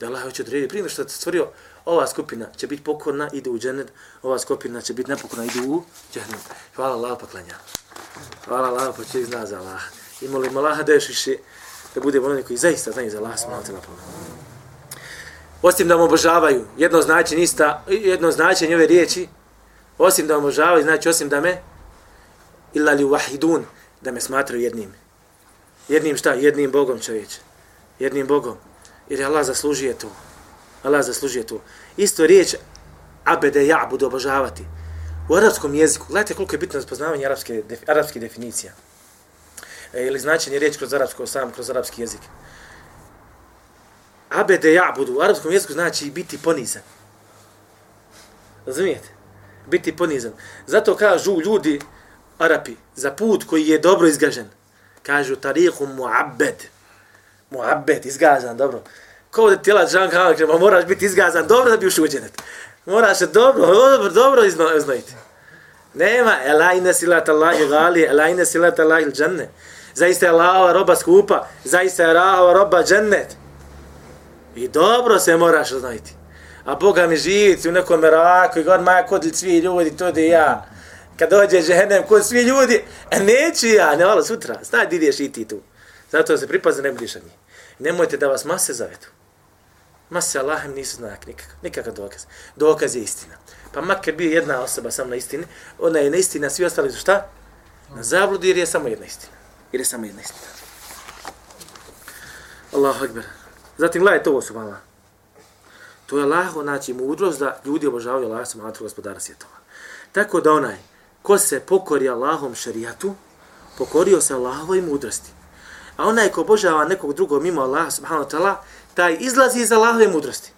Da Allah hoće odrediti. Prije što je stvorio, ova skupina će biti pokorna, ide u džennet, ova skupina će biti nepokorna, ide u džennet. Hvala Allah pa klanja. Hvala Allah pa će zna za Allah. I molim Allah da još više da bude oni koji zaista znaju za Allah subhanahu wa Osim da mu obožavaju, jedno značenje ista, jedno značenje ove riječi, osim da mu obožavaju, znači osim da me illa li wahidun, da me smatraju jednim. Jednim šta? Jednim Bogom čovječe. Jednim Bogom. Jer Allah zaslužuje to. Allah zaslužuje to. Isto riječ abede ja budu obožavati. U arapskom jeziku, gledajte koliko je bitno spoznavanje arapske, def, arapske definicija. E, ili značenje riječ kroz arapsko, sam kroz arapski jezik. Abede ja budu u arapskom jeziku znači biti ponizan. Razumijete? Biti ponizan. Zato kažu ljudi, Arapi, za put koji je dobro izgažen, kažu tarihu muabbed. Muabbed, izgazan, dobro. Ko da tjela džan kao, ma moraš biti izgazan dobro da bi ušao u dženet. Moraš se dobro, dobro, dobro iznojiti. Nema, elajne silata Allahi gali, elajne silata Allahi džanne. Zaista je Allahova roba skupa, zaista je Allahova roba džennet. I dobro se moraš znati. A Boga mi živiti u nekom meraku i god maja kod li svi ljudi, to da ja. Kad dođe ženem kod svi ljudi, e neću ja, ne valo sutra, staj ideš i ti tu. Zato se pripazi ne budiš njih. Nemojte da vas mase zavedu. Mase Allahem nisu znak, nikakav, nikakav dokaz. Dokaz je istina. Pa makar bio jedna osoba sam na istini, ona je na istina, svi ostali su šta? Na zabludi jer je samo jedna istina. Jer je samo jedna istina. Allahu akbar. Zatim gledajte ovo subhanallah. To je Allaho, znači mudrost da ljudi obožavaju Allah subhanahu gospodara svjetova. Tako da onaj ko se pokori Allahom šarijatu, pokorio se Allahovoj mudrosti. A onaj ko obožava nekog drugog mimo Allaha subhanahu wa ta'ala, taj izlazi iz Allahove mudrosti.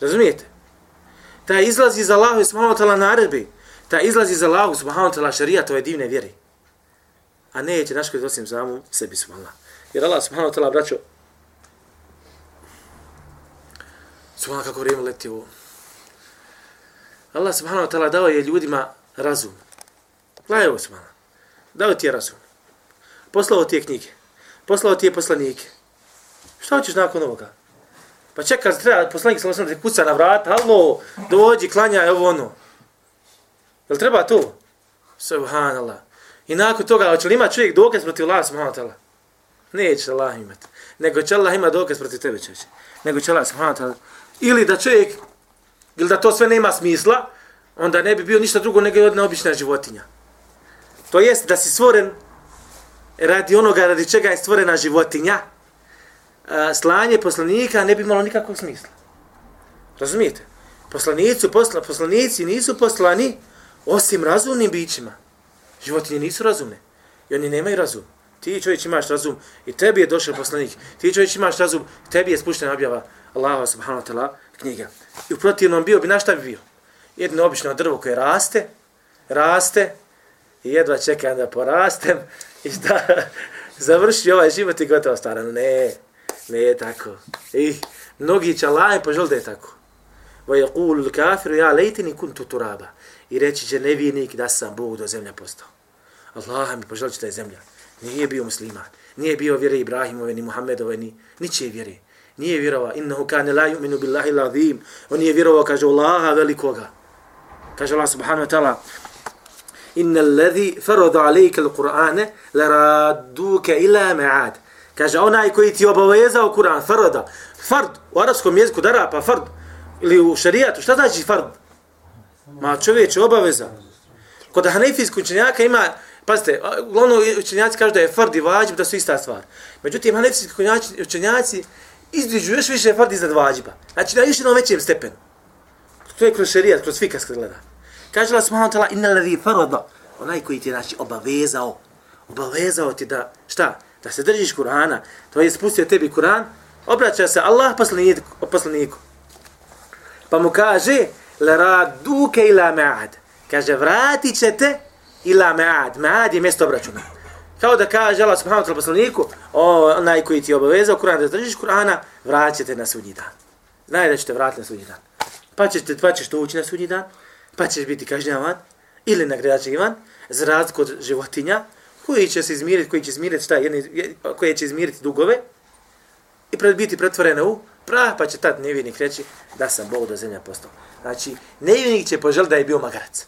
Razumijete? Taj izlazi iz Allahove subhanahu wa ta'ala naredbi. Taj izlazi iz Allahove subhanahu wa ta'ala šarijata ove divne vjeri. A neće naškoditi osim zamu sebi subhanahu Jer Allah subhanahu wa ta'ala, braćo, subhanahu kako vrijeme leti ovo. Allah subhanahu wa ta'ala dao je ljudima razum. Gledaj ovo subhanahu. Dao ti je razum. Poslao ti je knjige. Poslao ti je poslanike. Šta hoćeš nakon ovoga? Pa čekaj, treba poslanik sa osnovne kuca na vrat, halo, dođi, klanjaj ovo ono. Jel treba to? Subhanallah. I nakon toga, hoće li ima čovjek dokaz protiv Allah subhanahu ta'ala? Neće Allah imati. Nego će Allah ima dokaz protiv tebe čovječe. Nego će Allah subhanahu ta'ala ili da čovjek, ili da to sve nema smisla, onda ne bi bio ništa drugo nego jedna obična životinja. To jest da si stvoren radi onoga radi čega je stvorena životinja, slanje poslanika ne bi imalo nikakvog smisla. Razumijete? Poslanicu, posla, poslanici nisu poslani osim razumnim bićima. Životinje nisu razumne. I oni nemaju razum. Ti čovjek imaš razum i tebi je došao poslanik. Ti čovjek imaš razum i tebi je spuštena objava Allaha subhanahu wa ta'ala knjiga. I u protivnom bio bi, na šta bi bio? Jedno obično drvo koje raste, raste i jedva čekam da porastem i šta *laughs* završi ovaj život i gotovo stvarno. Ne, ne je tako. I mnogi će Allah požel da je tako. Va je kulu kafiru ja lejtini kuntu turaba. I reći će nevijenik da sam Bog do zemlja postao. Allah mi požel da je zemlja. Nije bio musliman. Nije bio vjere Ibrahimove, ni Muhammedove, ni ničije vjere nije vjerovao innahu kane la yu'minu billahi l'azim. on nije vjerovao kaže Allaha velikoga kaže Allah subhanahu wa ta'ala inna alladhi farada alayka al-qur'ana laraduka ila ma'ad kaže onaj koji ti obavezao Kur'an farada fard u arabskom jeziku dara pa fard Ili u šarijatu, šta znači fard? Ma čovječe, obaveza. Kod hanefijskog učenjaka ima, pazite, uglavnom učenjaci kažu da je fard i vađib, da su ista stvar. Međutim, hanefijski učenjaci izdiđu još više fard iznad vađiba. Znači, na još jednom većem stepenu. To je kroz šarijat, kroz fikas kad gleda. Kaže Allah subhanahu wa ta'ala, inna ladhi farada, onaj koji ti je znači, obavezao, obavezao ti da, šta? Da se držiš Kur'ana, to je spustio tebi Kur'an, obraća se Allah poslaniku, poslaniku. Pa mu kaže, la raduke ila ma'ad. Kaže, vratit će te ila ma'ad. Ma'ad je mjesto obračuna. Kao da kaže Allah subhanahu wa ta'ala poslaniku, o, onaj koji ti je obavezao Kur'an da držiš Kur'ana, vratit te na sudnji dan. Znaj da ćete vratiti na sudnji dan. Pa ćeš, te, pa ćeš to ući na sudnji dan, pa ćeš biti kažnjavan ili nagrađivan za razliku od životinja koji će se izmiriti, koji će izmiriti šta, jedni, koji će izmiriti dugove i pred, biti pretvorene u prah, pa će tad nevjernik reći da sam Bog do zemlja postao. Znači, nevjernik će poželiti da je bio magarac.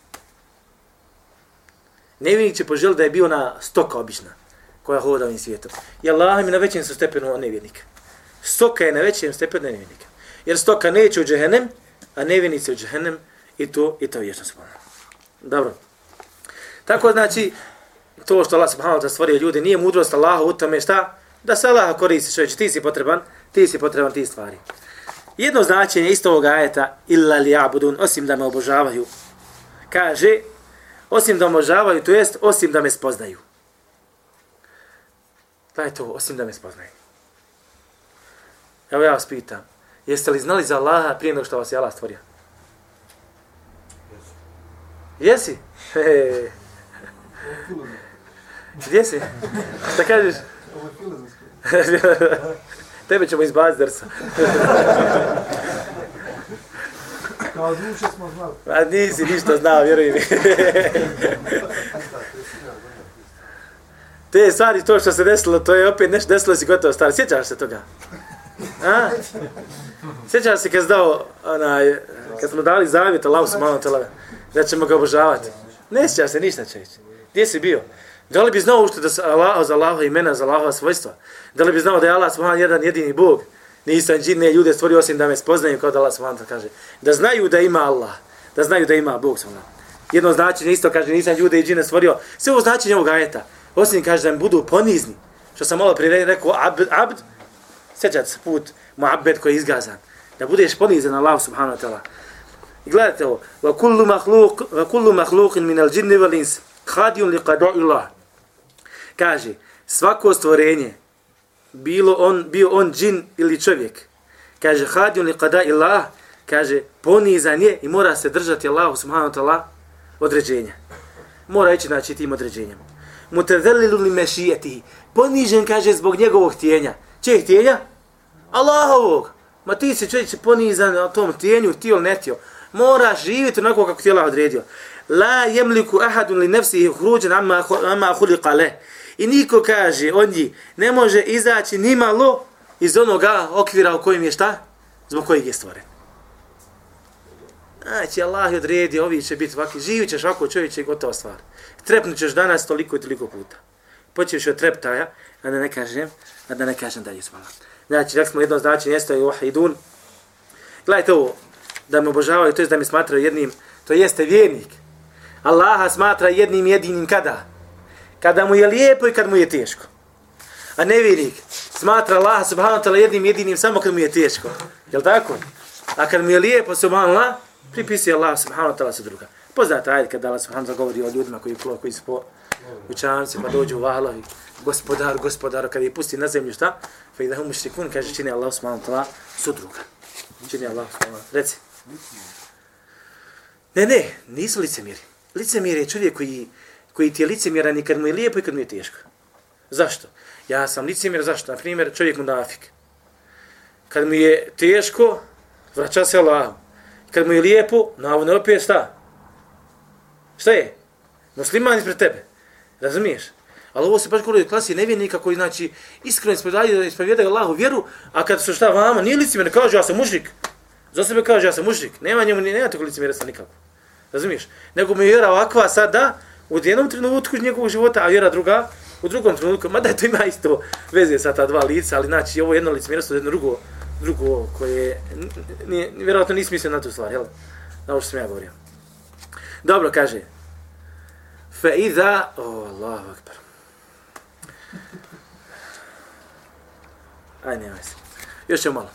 Nevjernik će poželiti da je bio na stoka obična koja hoda ovim svijetom. I Allah mi na većem su stepenu nevjernika. Stoka je na većem stepenu nevjernika. Jer stoka neće u džehennem, a nevjernici u džehennem i to, i to vječno spomenu. Dobro. Tako znači, to što Allah subhanahu wa stvorio ljude, nije mudrost Allaha u tome šta? Da se Allah koristi čovječ, ti si potreban, ti si potreban ti stvari. Jedno značenje isto ovog ajeta, illa li abudun, osim da me obožavaju, kaže, osim da me obožavaju, to jest, osim da me spoznaju. Da je to, osim da me spoznaju. Evo ja vas pitam, jeste li znali za Allaha prije nego što vas je Allah stvorio? Jesi? He. Gdje si? Šta kažeš? Tebe ćemo izbaciti drsa. Kao duše smo znali. A nisi ništa znao, vjeruj mi. Te stvari, to što se desilo, to je opet nešto desilo si gotovo stari. Sjećaš se toga? A? Sjećaš se kad dao, onaj, kad smo dali zavjet Allah subhanahu wa ta'ala, da ćemo ga obožavati? Ne sjećaš se ništa čeći. Gdje si bio? Da li bi znao ušte da se Allah za Allaha imena, za Allaha svojstva? Da li bi znao da je Allah subhan jedan jedini Bog? Nisam džinne ljude stvorio osim da me spoznaju kao da Allah subhanahu kaže. Da znaju da ima Allah. Da znaju da ima Bog subhanahu. Jedno značenje isto kaže nisam ljude i džine stvorio. Sve ovo značenje ovog ajeta. Osim kaže da mi budu ponizni. Što sam malo prije rekao abd, abd sjećate se put muabbed koji je izgazan. Da budeš ponizan Allah subhanahu wa ta'ala. I gledajte ovo. Va kullu mahluk, va kullu mahlukin min al džinni val ins. Hadijun li qadu Allah. Kaže, svako stvorenje, bilo on, bio on džin ili čovjek, kaže, hadijun li qada ilah, kaže, ponizan je i mora se držati Allahu subhanahu ta'ala određenja. Mora ići znači tim određenjem. Mutadhalilu li mešijetihi. Ponižen, kaže, zbog njegovog htjenja. Če htjenja? Allahovog. Ma ti si čovječ ponizan na tom htjenju, ti ili netio. Mora živjeti onako kako ti Allah odredio. La jemliku ahadun li nefsi hruđen amma, amma huliqa le. I niko kaže od njih ne može izaći ni malo iz onoga okvira u kojem je šta? Zbog kojeg je stvoren. Znači, Allah je odredio, ovi će biti ovakvi, živit ćeš ovako čovječe i gotova stvar. Trepnut ćeš danas toliko i toliko puta. Počeš od treptaja, a da ne kažem, a da ne kažem dalje svala. Znači, rekli smo jedno značenje, jeste je wahidun. Gledajte ovo, da me obožavaju, to je da me smatraju jednim, to jeste vjernik. Allaha smatra jednim jedinim kada? Kada mu je lijepo i kad mu je teško. A nevjernik smatra Allaha subhanahu ta'ala jednim jedinim samo kad mu je teško. Jel tako? A kad mu je lijepo subhanallah, pripisuje Allah subhanahu ta'ala sa druga. Poznate ajde kad Allah subhanahu ta'ala govori o ljudima koji, koji su po učanci pa dođu u vahlovi. Gospodar, gospodar, kada je pusti na zemlju šta? Fa i mušrikun, hum kaže čini Allah subhanahu ta'ala sudruga. Čini Allah subhanahu ta'ala. Reci. Ne, ne, nisu licemiri. Licemir je čovjek koji, koji ti je licemjeran i kad mu je lijepo i kad mu je teško. Zašto? Ja sam licemjer, zašto? Na primjer, čovjek mu nafik. Kad mu je teško, vraća se Allahom. Kad mu je lijepo, navodno opet šta? Šta je? Musliman ispred tebe. Razumiješ? Ali ovo se baš govori od klasi nevjernika koji znači iskreno ispovjedaju ispovjedaju Allahu vjeru, a kad su šta vama, nije licemjer, kaže ja sam mušrik. Za sebe kaže ja sam mušrik. Nema njemu ni nema tako licemjera sa nikako. Razumiješ? Nego mi vjera ovakva sad da, u jednom trenutku njegovog života, a vjera druga, u drugom trenutku, mada to ima isto veze sa ta dva lica, ali znači ovo jedno licemjerstvo, jedno drugo drugo koje, nije, vjerojatno nisi mislio na tu stvar, jel? Na ovo što sam ja govorio. Dobro, kaže. Fe iza, o, oh, Allahu akbar. Aj, nemaj se. Još ćemo malo.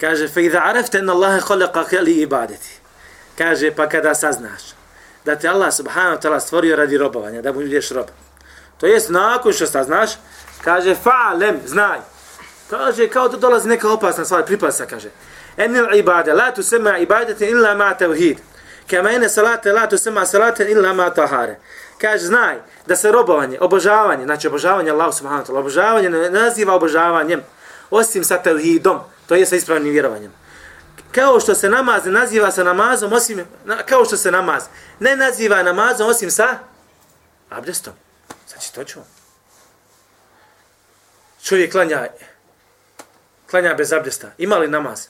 Kaže, fe iza arefte en Allahe khalaqaka li ibadeti. Kaže, pa kada saznaš da te Allah subhanahu wa ta'ala stvorio radi robovanja, da mu budeš rob. To jest, nakon što saznaš, kaže, fa'lem, znaj. Kaže, kao da dolazi neka opasna stvar, pripasa, kaže. Enil ibade, la tu sema ibadete illa ma tevhid. Kama ene salate, la tu sema salate illa ma tahare. Kaže, znaj da se robovanje, obožavanje, znači obožavanje Allah subhanahu wa ta'ala, obožavanje ne naziva obožavanjem, osim sa tevhidom, to je sa ispravnim vjerovanjem. Kao što se namaz ne naziva sa namazom, osim, kao što se namaz ne naziva namazom, osim sa abdestom. Znači, to ću. Čovjek klanja, klanja bez abdesta. Ima li namaz?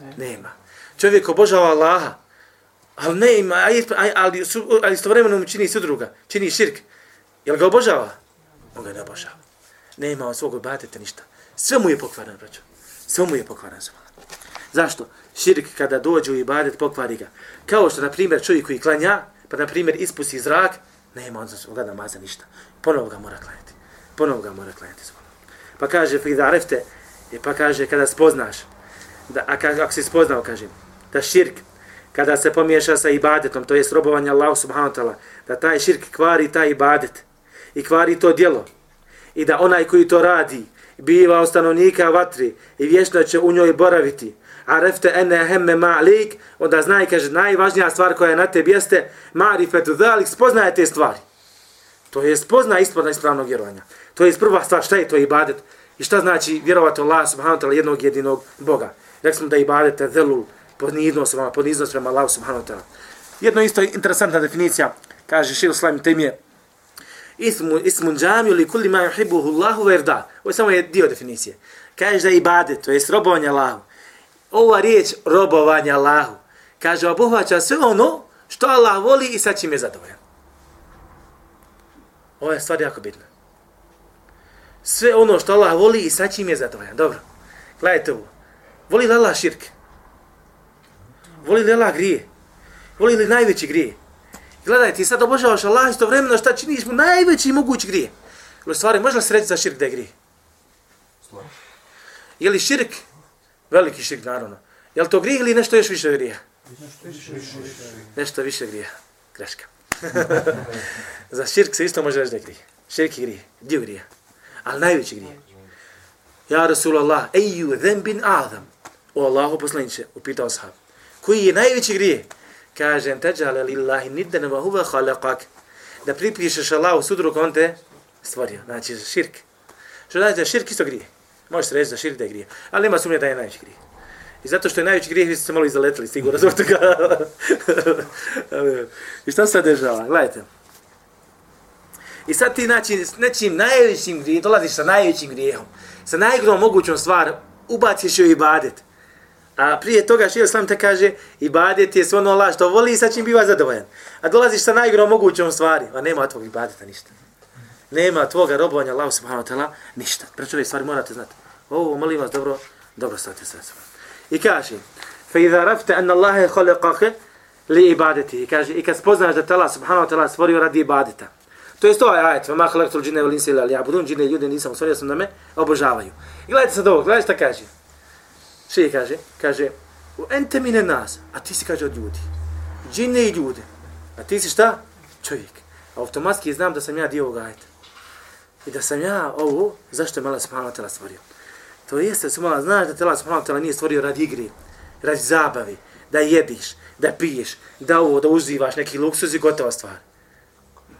Ne. Nema. Čovjek obožava Allaha, ali ne ima, ali, ali, ali istovremeno mu čini sudruga, čini širk. Jel ga obožava? On ga ne obožava. Ne ima od svog obadete ništa. Sve mu je pokvaran, braćo. Sve mu je pokvaran. Zašto? Širk kada dođe u ibadet pokvari ga. Kao što, na primjer, čovjek koji klanja, pa, na primjer, ispusti zrak, nema on za svoga namaza ništa. Ponovo ga mora klanjati. Ponovo ga mora klanjati. Pa kaže, da refte, e, pa kaže, kada spoznaš, da, a ako si spoznao, kaže, da širk, kada se pomiješa sa ibadetom, to je robovanje Allahu subhanahu wa ta'ala, da taj širk kvari taj ibadet i kvari to djelo i da onaj koji to radi biva od stanovnika vatri i vječno će u njoj boraviti, arefte ene hemme ma'lik, onda znaj, kaže, najvažnija stvar koja je na tebi jeste ma'rifetu dhalik, spoznaje te stvari. To je spozna ispodna ispravnog vjerovanja. To je prva stvar, šta je to ibadet? I šta znači vjerovati Allah subhanahu wa ta'ala jednog jedinog Boga? Rekli smo da ibadete zelul, poniznost prema, poniznost prema Allah subhanahu wa ta'ala. Jedno isto interesantna definicija, kaže Šil Slavim Temije, ismu, ismun džamiju li kulli ma yuhibuhu Allahu verda. Ovo je samo je dio definicije. Kaže da ibadet, to je robovanje Allahu. Ova riječ robovanje Allahu, kaže obuhvaća sve ono što Allah voli i sa čim je zadovoljan. Ovo je stvar jako bitna. Sve ono što Allah voli i sa čim je zadovoljan. Dobro, gledajte ovo. Voli li Allah širk? Voli li Allah grije? Voli li najveći grije? Gledaj, ti sad obožavaš Allah isto vremeno šta činiš mu najveći mogući grije. Ili stvari, može li se reći za širk da je grije? Je li širk? Veliki širk, naravno. Je li to grije ili nešto još više grije? Nešto više grije. Greška. *laughs* za širk se isto može reći da je grije. Širk je grije. Dio grije. Ali najveći grije. Ja Rasulallah, eju zembin adam. O Allahu poslaniće, upitao sahab. Koji je najveći grije? Kažem, teđale lillahi nidden wa huva khalaqak. Da pripišeš Allahu sudru on te stvorio. Znači, širk. Što znači da širk isto grije? Može reći da širk da je grije. Ali nema sumnje da je najveći grije. I zato što je najveći grijeh, vi ste se malo izaletili, sigurno, zbog toga. *laughs* I šta se država? Gledajte. I sad ti, znači, s nečim najvećim grijehom, dolaziš sa najvećim grijehom, sa najgrom mogućom stvar, ubaciš joj ibadet. A prije toga što Islam te kaže, ibadet je sve ono Allah što voli i sa čim biva zadovoljan. A dolaziš sa najgrom mogućom stvari, a nema tvog ibadeta ništa. Nema tvoga robovanja Allah subhanahu wa ta'ala ništa. Prečo ove stvari morate znati. Ovo, molim vas, dobro, dobro stavite sve sve. I kaže, fe iza rafte anna Allahe khalaqake li ibadeti. I kaže, i kad spoznaš da te Allah subhanahu wa ta'ala stvorio radi ibadeta. To je to ovaj ajet, ma khalaqtul jinna wal insa illa liya'budun, jinne ljude nisam stvorio sam da me obožavaju. I gledajte sad ovo, gledajte šta kaže. Še kaže? Kaže, u ente mine nas, a ti si kaže od ljudi. Džine i ljude. A ti si šta? Čovjek. Automatski znam da sam ja dio ovoga ajeta. I da sam ja ovo, zašto je mala subhanahu wa ta'ala stvorio? To jeste, da znaš da te Allah subhanahu tela nije stvorio radi igri, radi zabavi, da jediš, da piješ, da ovo, da uživaš neki luksuz i gotova stvar.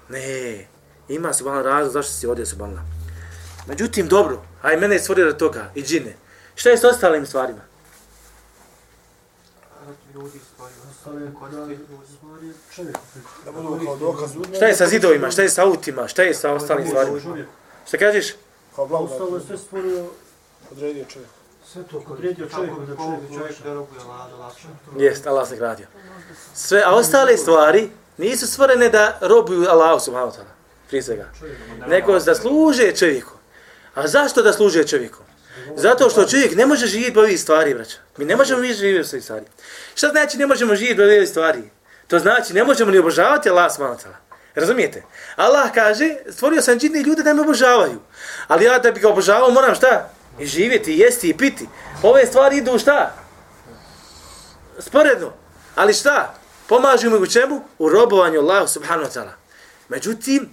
Ne, ima subhanahu razlog zašto si ovdje subhanahu. Međutim, dobro, aj mene je stvorio od toga, i džine. Šta je s ostalim stvarima? Šta je sa zidovima, šta je sa autima, šta je sa ostalim stvarima? Šta kažeš? Kao blagodat. Ostalo je sve stvorio... Odredio čovjek. Sve to odredio čovjek da čovjek da robuje Jest, Allah se gradio. Sve, a ostale stvari nisu stvorene da robuju Allahu subhanahu wa ta'ala. Prije svega. Nego da služe čovjeku. A zašto da služe čovjeku? Zato što čovjek ne može živjeti bez ovih stvari, braća. Mi ne možemo živjeti bez ovih stvari. Šta znači ne možemo živjeti bez ovih stvari? To znači ne možemo ni obožavati Allah s.w.t. Razumijete? Allah kaže, stvorio sam džinne ljude da me obožavaju. Ali ja da bi ga obožavao moram šta? I živjeti, i jesti, i piti. Ove stvari idu šta? Sporedno. Ali šta? Pomažu mi u čemu? U robovanju Allahu subhanahu wa ta'ala. Međutim,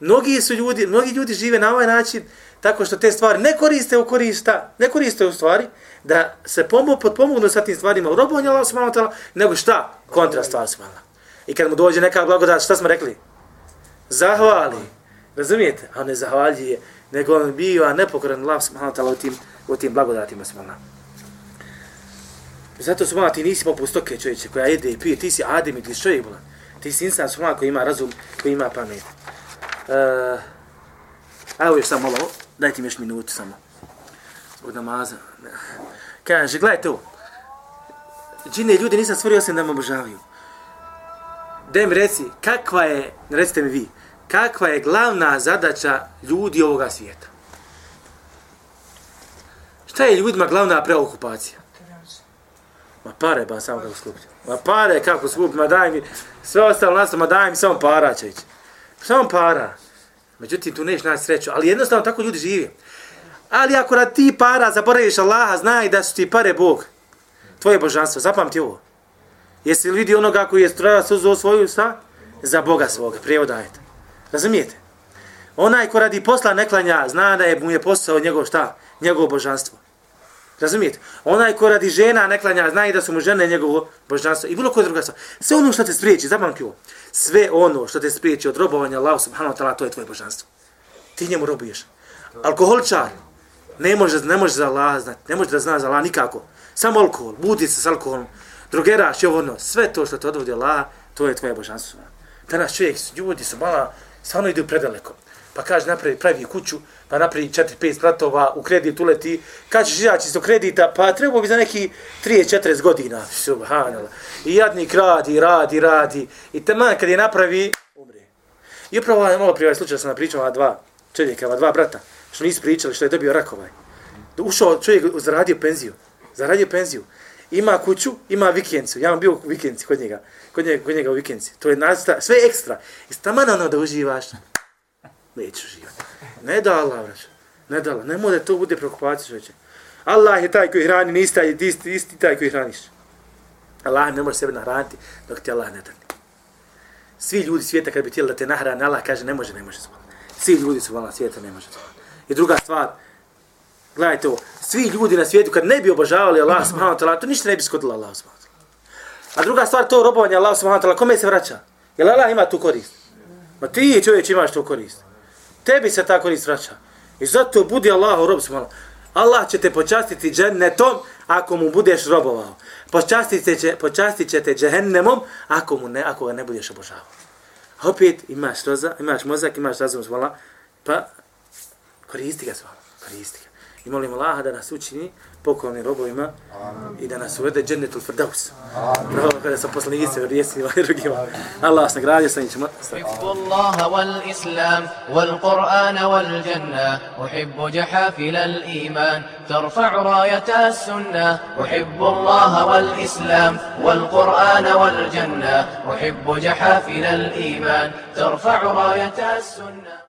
mnogi su ljudi, mnogi ljudi žive na ovaj način tako što te stvari ne koriste u korista, ne koriste u stvari da se pomo, potpomognu sa tim stvarima u robovanju Allahu subhanahu wa ta'ala, nego šta? Kontra stvar subhanahu I kad mu dođe neka blagodat, šta smo rekli? Zahvali. Razumijete? A ne zahvaljuje, nego on biva nepokoran Allah subhanahu wa ta'ala u tim, u tim blagodatima subhanahu Zato su ti nisi poput stoke čovječe koja jede i pije, ti si adem i ti čovjek bila. Ti si insan subhanahu koji ima razum, koji ima pamet. Uh, evo još samo malo, dajte mi još minutu samo. Zbog namaza. Kaže, gledajte ovo. Džine ljudi nisam stvorio osim da me obožavaju. Dem reci, kakva je, recite mi vi, kakva je glavna zadaća ljudi ovoga svijeta? Šta je ljudima glavna preokupacija? Ma pare, ba, samo kako skupiti. Ma pare, kako skupiti, ma daj mi, sve ostalo nastavno, ma daj mi samo para, će ići. Samo para. Međutim, tu neš naći sreću, ali jednostavno tako ljudi žive. Ali ako rad ti para zaboraviš Allaha, znaj da su ti pare Bog. Tvoje božanstvo, zapamti ovo. Jesi li vidi onoga koji je strojao suzu svoju sa? Za Boga svoga, prijevodajte. Razumijete? Onaj ko radi posla neklanja, zna da je mu je posao njegov šta? Njegovo božanstvo. Razumijete? Onaj ko radi žena ne klanja, zna i da su mu žene njegovo božanstvo. I bilo koje druga stvar. Sve ono što te spriječi, zapamti ovo. Sve ono što te spriječi od robovanja Allah subhanahu wa ta'ala, to je tvoje božanstvo. Ti njemu robuješ. Alkoholčar ne može, ne može za Allah znati, ne može da zna za Allah nikako. Samo alkohol, budi se s alkoholom, drogeraš i ovo ono. Sve to što te odvodi Allah, to je tvoje božanstvo. Danas čovjek, ljudi su mala, stvarno ide predaleko pa kaže napravi pravi kuću, pa napravi 4-5 spratova, u kredit uleti, kad ćeš izaći iz kredita, pa trebao bi za neki 30-40 godina, subhanallah. I jadnik radi, radi, radi, i teman kad je napravi, umri. I upravo ovaj malo prije ovaj slučaj sam napričao ova dva čovjeka, ova dva brata, što nisu pričali, što je dobio rak ovaj. Ušao čovjek, zaradio penziju, zaradio penziju. Ima kuću, ima vikencu. Ja vam bio u vikenci kod njega, kod njega, kod njega u vikenci. To je nasta, sve ekstra. I stamano ono da uživaš neću uživati. Ne da Allah, vrać. Ne da Allah. Ne može to bude preokupacija, čovječe. Allah je taj koji hrani, nisi taj, isti, isti taj koji hraniš. Allah ne može sebe nahraniti dok ti Allah ne da. Svi ljudi svijeta kad bi htjeli da te nahrane, Allah kaže ne može, ne može. Svi ljudi su vala svijeta, ne može. I druga stvar, gledajte ovo, svi ljudi na svijetu kad ne bi obožavali Allah subhanahu wa ta'ala, to ništa ne bi skodilo Allah subhanahu wa ta'ala. A druga stvar, to robovanje Allah subhanahu wa ta'ala, kome se vraća? Jel Allah ima tu korist? Ma ti čovječ imaš tu korist tebi se ta korist vraća. I zato budi Allahu rob subhanahu Allah će te počastiti džennetom ako mu budeš robovao. Počastit će, počastit će te džehennemom ako, mu ne, ako ga ne budeš obožavao. Opet imaš, roza, imaš mozak, imaš razum smala, pa koristi ga smala, koristi ga. I molim Allaha da nas učini pokolnim robovima i da nas uvede džennetul firdaus. Pravo kada sam poslanici u rijesi i drugima. Allah vas nagradio sa ničima. أحب الله والإسلام والقرآن والجنة أحب جحافل الإيمان ترفع راية السنة أحب الله والإسلام والقرآن والجنة أحب جحافل الإيمان ترفع راية السنة